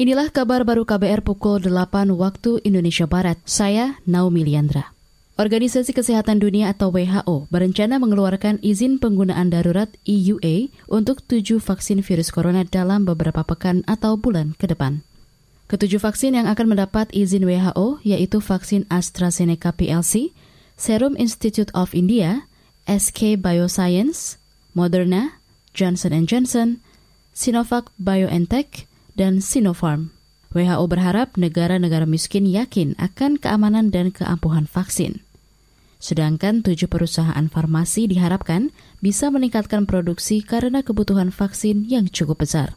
Inilah kabar baru KBR pukul 8 waktu Indonesia Barat. Saya Naomi Liandra. Organisasi Kesehatan Dunia atau WHO berencana mengeluarkan izin penggunaan darurat EUA untuk tujuh vaksin virus corona dalam beberapa pekan atau bulan ke depan. Ketujuh vaksin yang akan mendapat izin WHO yaitu vaksin AstraZeneca PLC, Serum Institute of India, SK Bioscience, Moderna, Johnson Johnson, Sinovac BioNTech, dan Sinopharm. WHO berharap negara-negara miskin yakin akan keamanan dan keampuhan vaksin. Sedangkan tujuh perusahaan farmasi diharapkan bisa meningkatkan produksi karena kebutuhan vaksin yang cukup besar.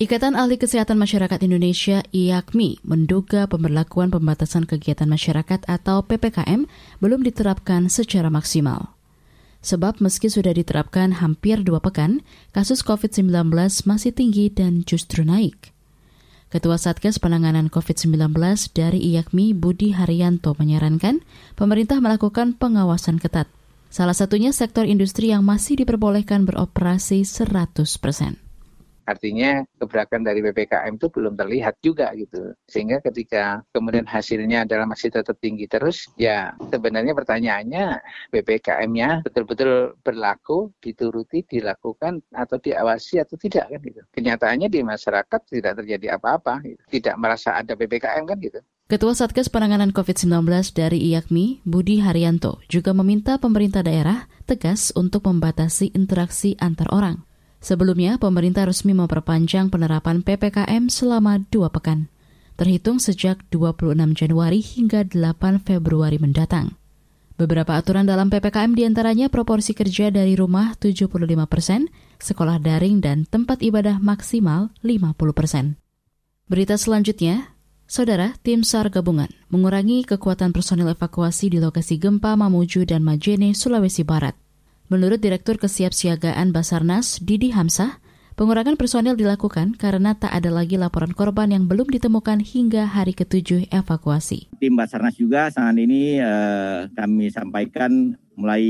Ikatan Ahli Kesehatan Masyarakat Indonesia IAKMI menduga pemberlakuan pembatasan kegiatan masyarakat atau PPKM belum diterapkan secara maksimal. Sebab meski sudah diterapkan hampir dua pekan, kasus COVID-19 masih tinggi dan justru naik. Ketua Satgas Penanganan COVID-19 dari IAKMI Budi Haryanto menyarankan pemerintah melakukan pengawasan ketat. Salah satunya sektor industri yang masih diperbolehkan beroperasi 100 persen. Artinya keberatan dari PPKM itu belum terlihat juga gitu. Sehingga ketika kemudian hasilnya adalah masih tetap tinggi terus, ya sebenarnya pertanyaannya PPKM-nya betul-betul berlaku, dituruti, dilakukan atau diawasi atau tidak kan gitu. Kenyataannya di masyarakat tidak terjadi apa-apa, gitu. tidak merasa ada PPKM kan gitu. Ketua Satgas Penanganan COVID-19 dari IAKMI, Budi Haryanto, juga meminta pemerintah daerah tegas untuk membatasi interaksi antar orang. Sebelumnya, pemerintah resmi memperpanjang penerapan PPKM selama dua pekan, terhitung sejak 26 Januari hingga 8 Februari mendatang. Beberapa aturan dalam PPKM di antaranya proporsi kerja dari rumah 75 persen, sekolah daring dan tempat ibadah maksimal 50 persen. Berita selanjutnya, Saudara, tim SAR gabungan mengurangi kekuatan personil evakuasi di lokasi gempa Mamuju dan Majene, Sulawesi Barat. Menurut Direktur Kesiapsiagaan Basarnas, Didi Hamsah, pengurangan personel dilakukan karena tak ada lagi laporan korban yang belum ditemukan hingga hari ketujuh evakuasi. Tim Basarnas juga saat ini eh, kami sampaikan mulai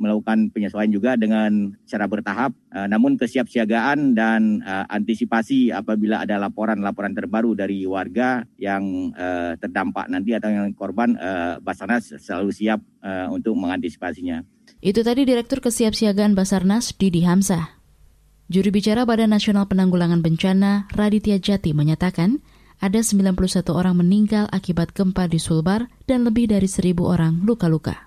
melakukan penyesuaian juga dengan cara bertahap. Eh, namun kesiapsiagaan dan eh, antisipasi apabila ada laporan-laporan terbaru dari warga yang eh, terdampak nanti atau yang korban, Basarnas selalu siap untuk mengantisipasinya. Itu tadi Direktur Kesiapsiagaan Basarnas Didi Hamzah. Juru bicara Badan Nasional Penanggulangan Bencana Raditya Jati menyatakan ada 91 orang meninggal akibat gempa di Sulbar dan lebih dari 1000 orang luka-luka.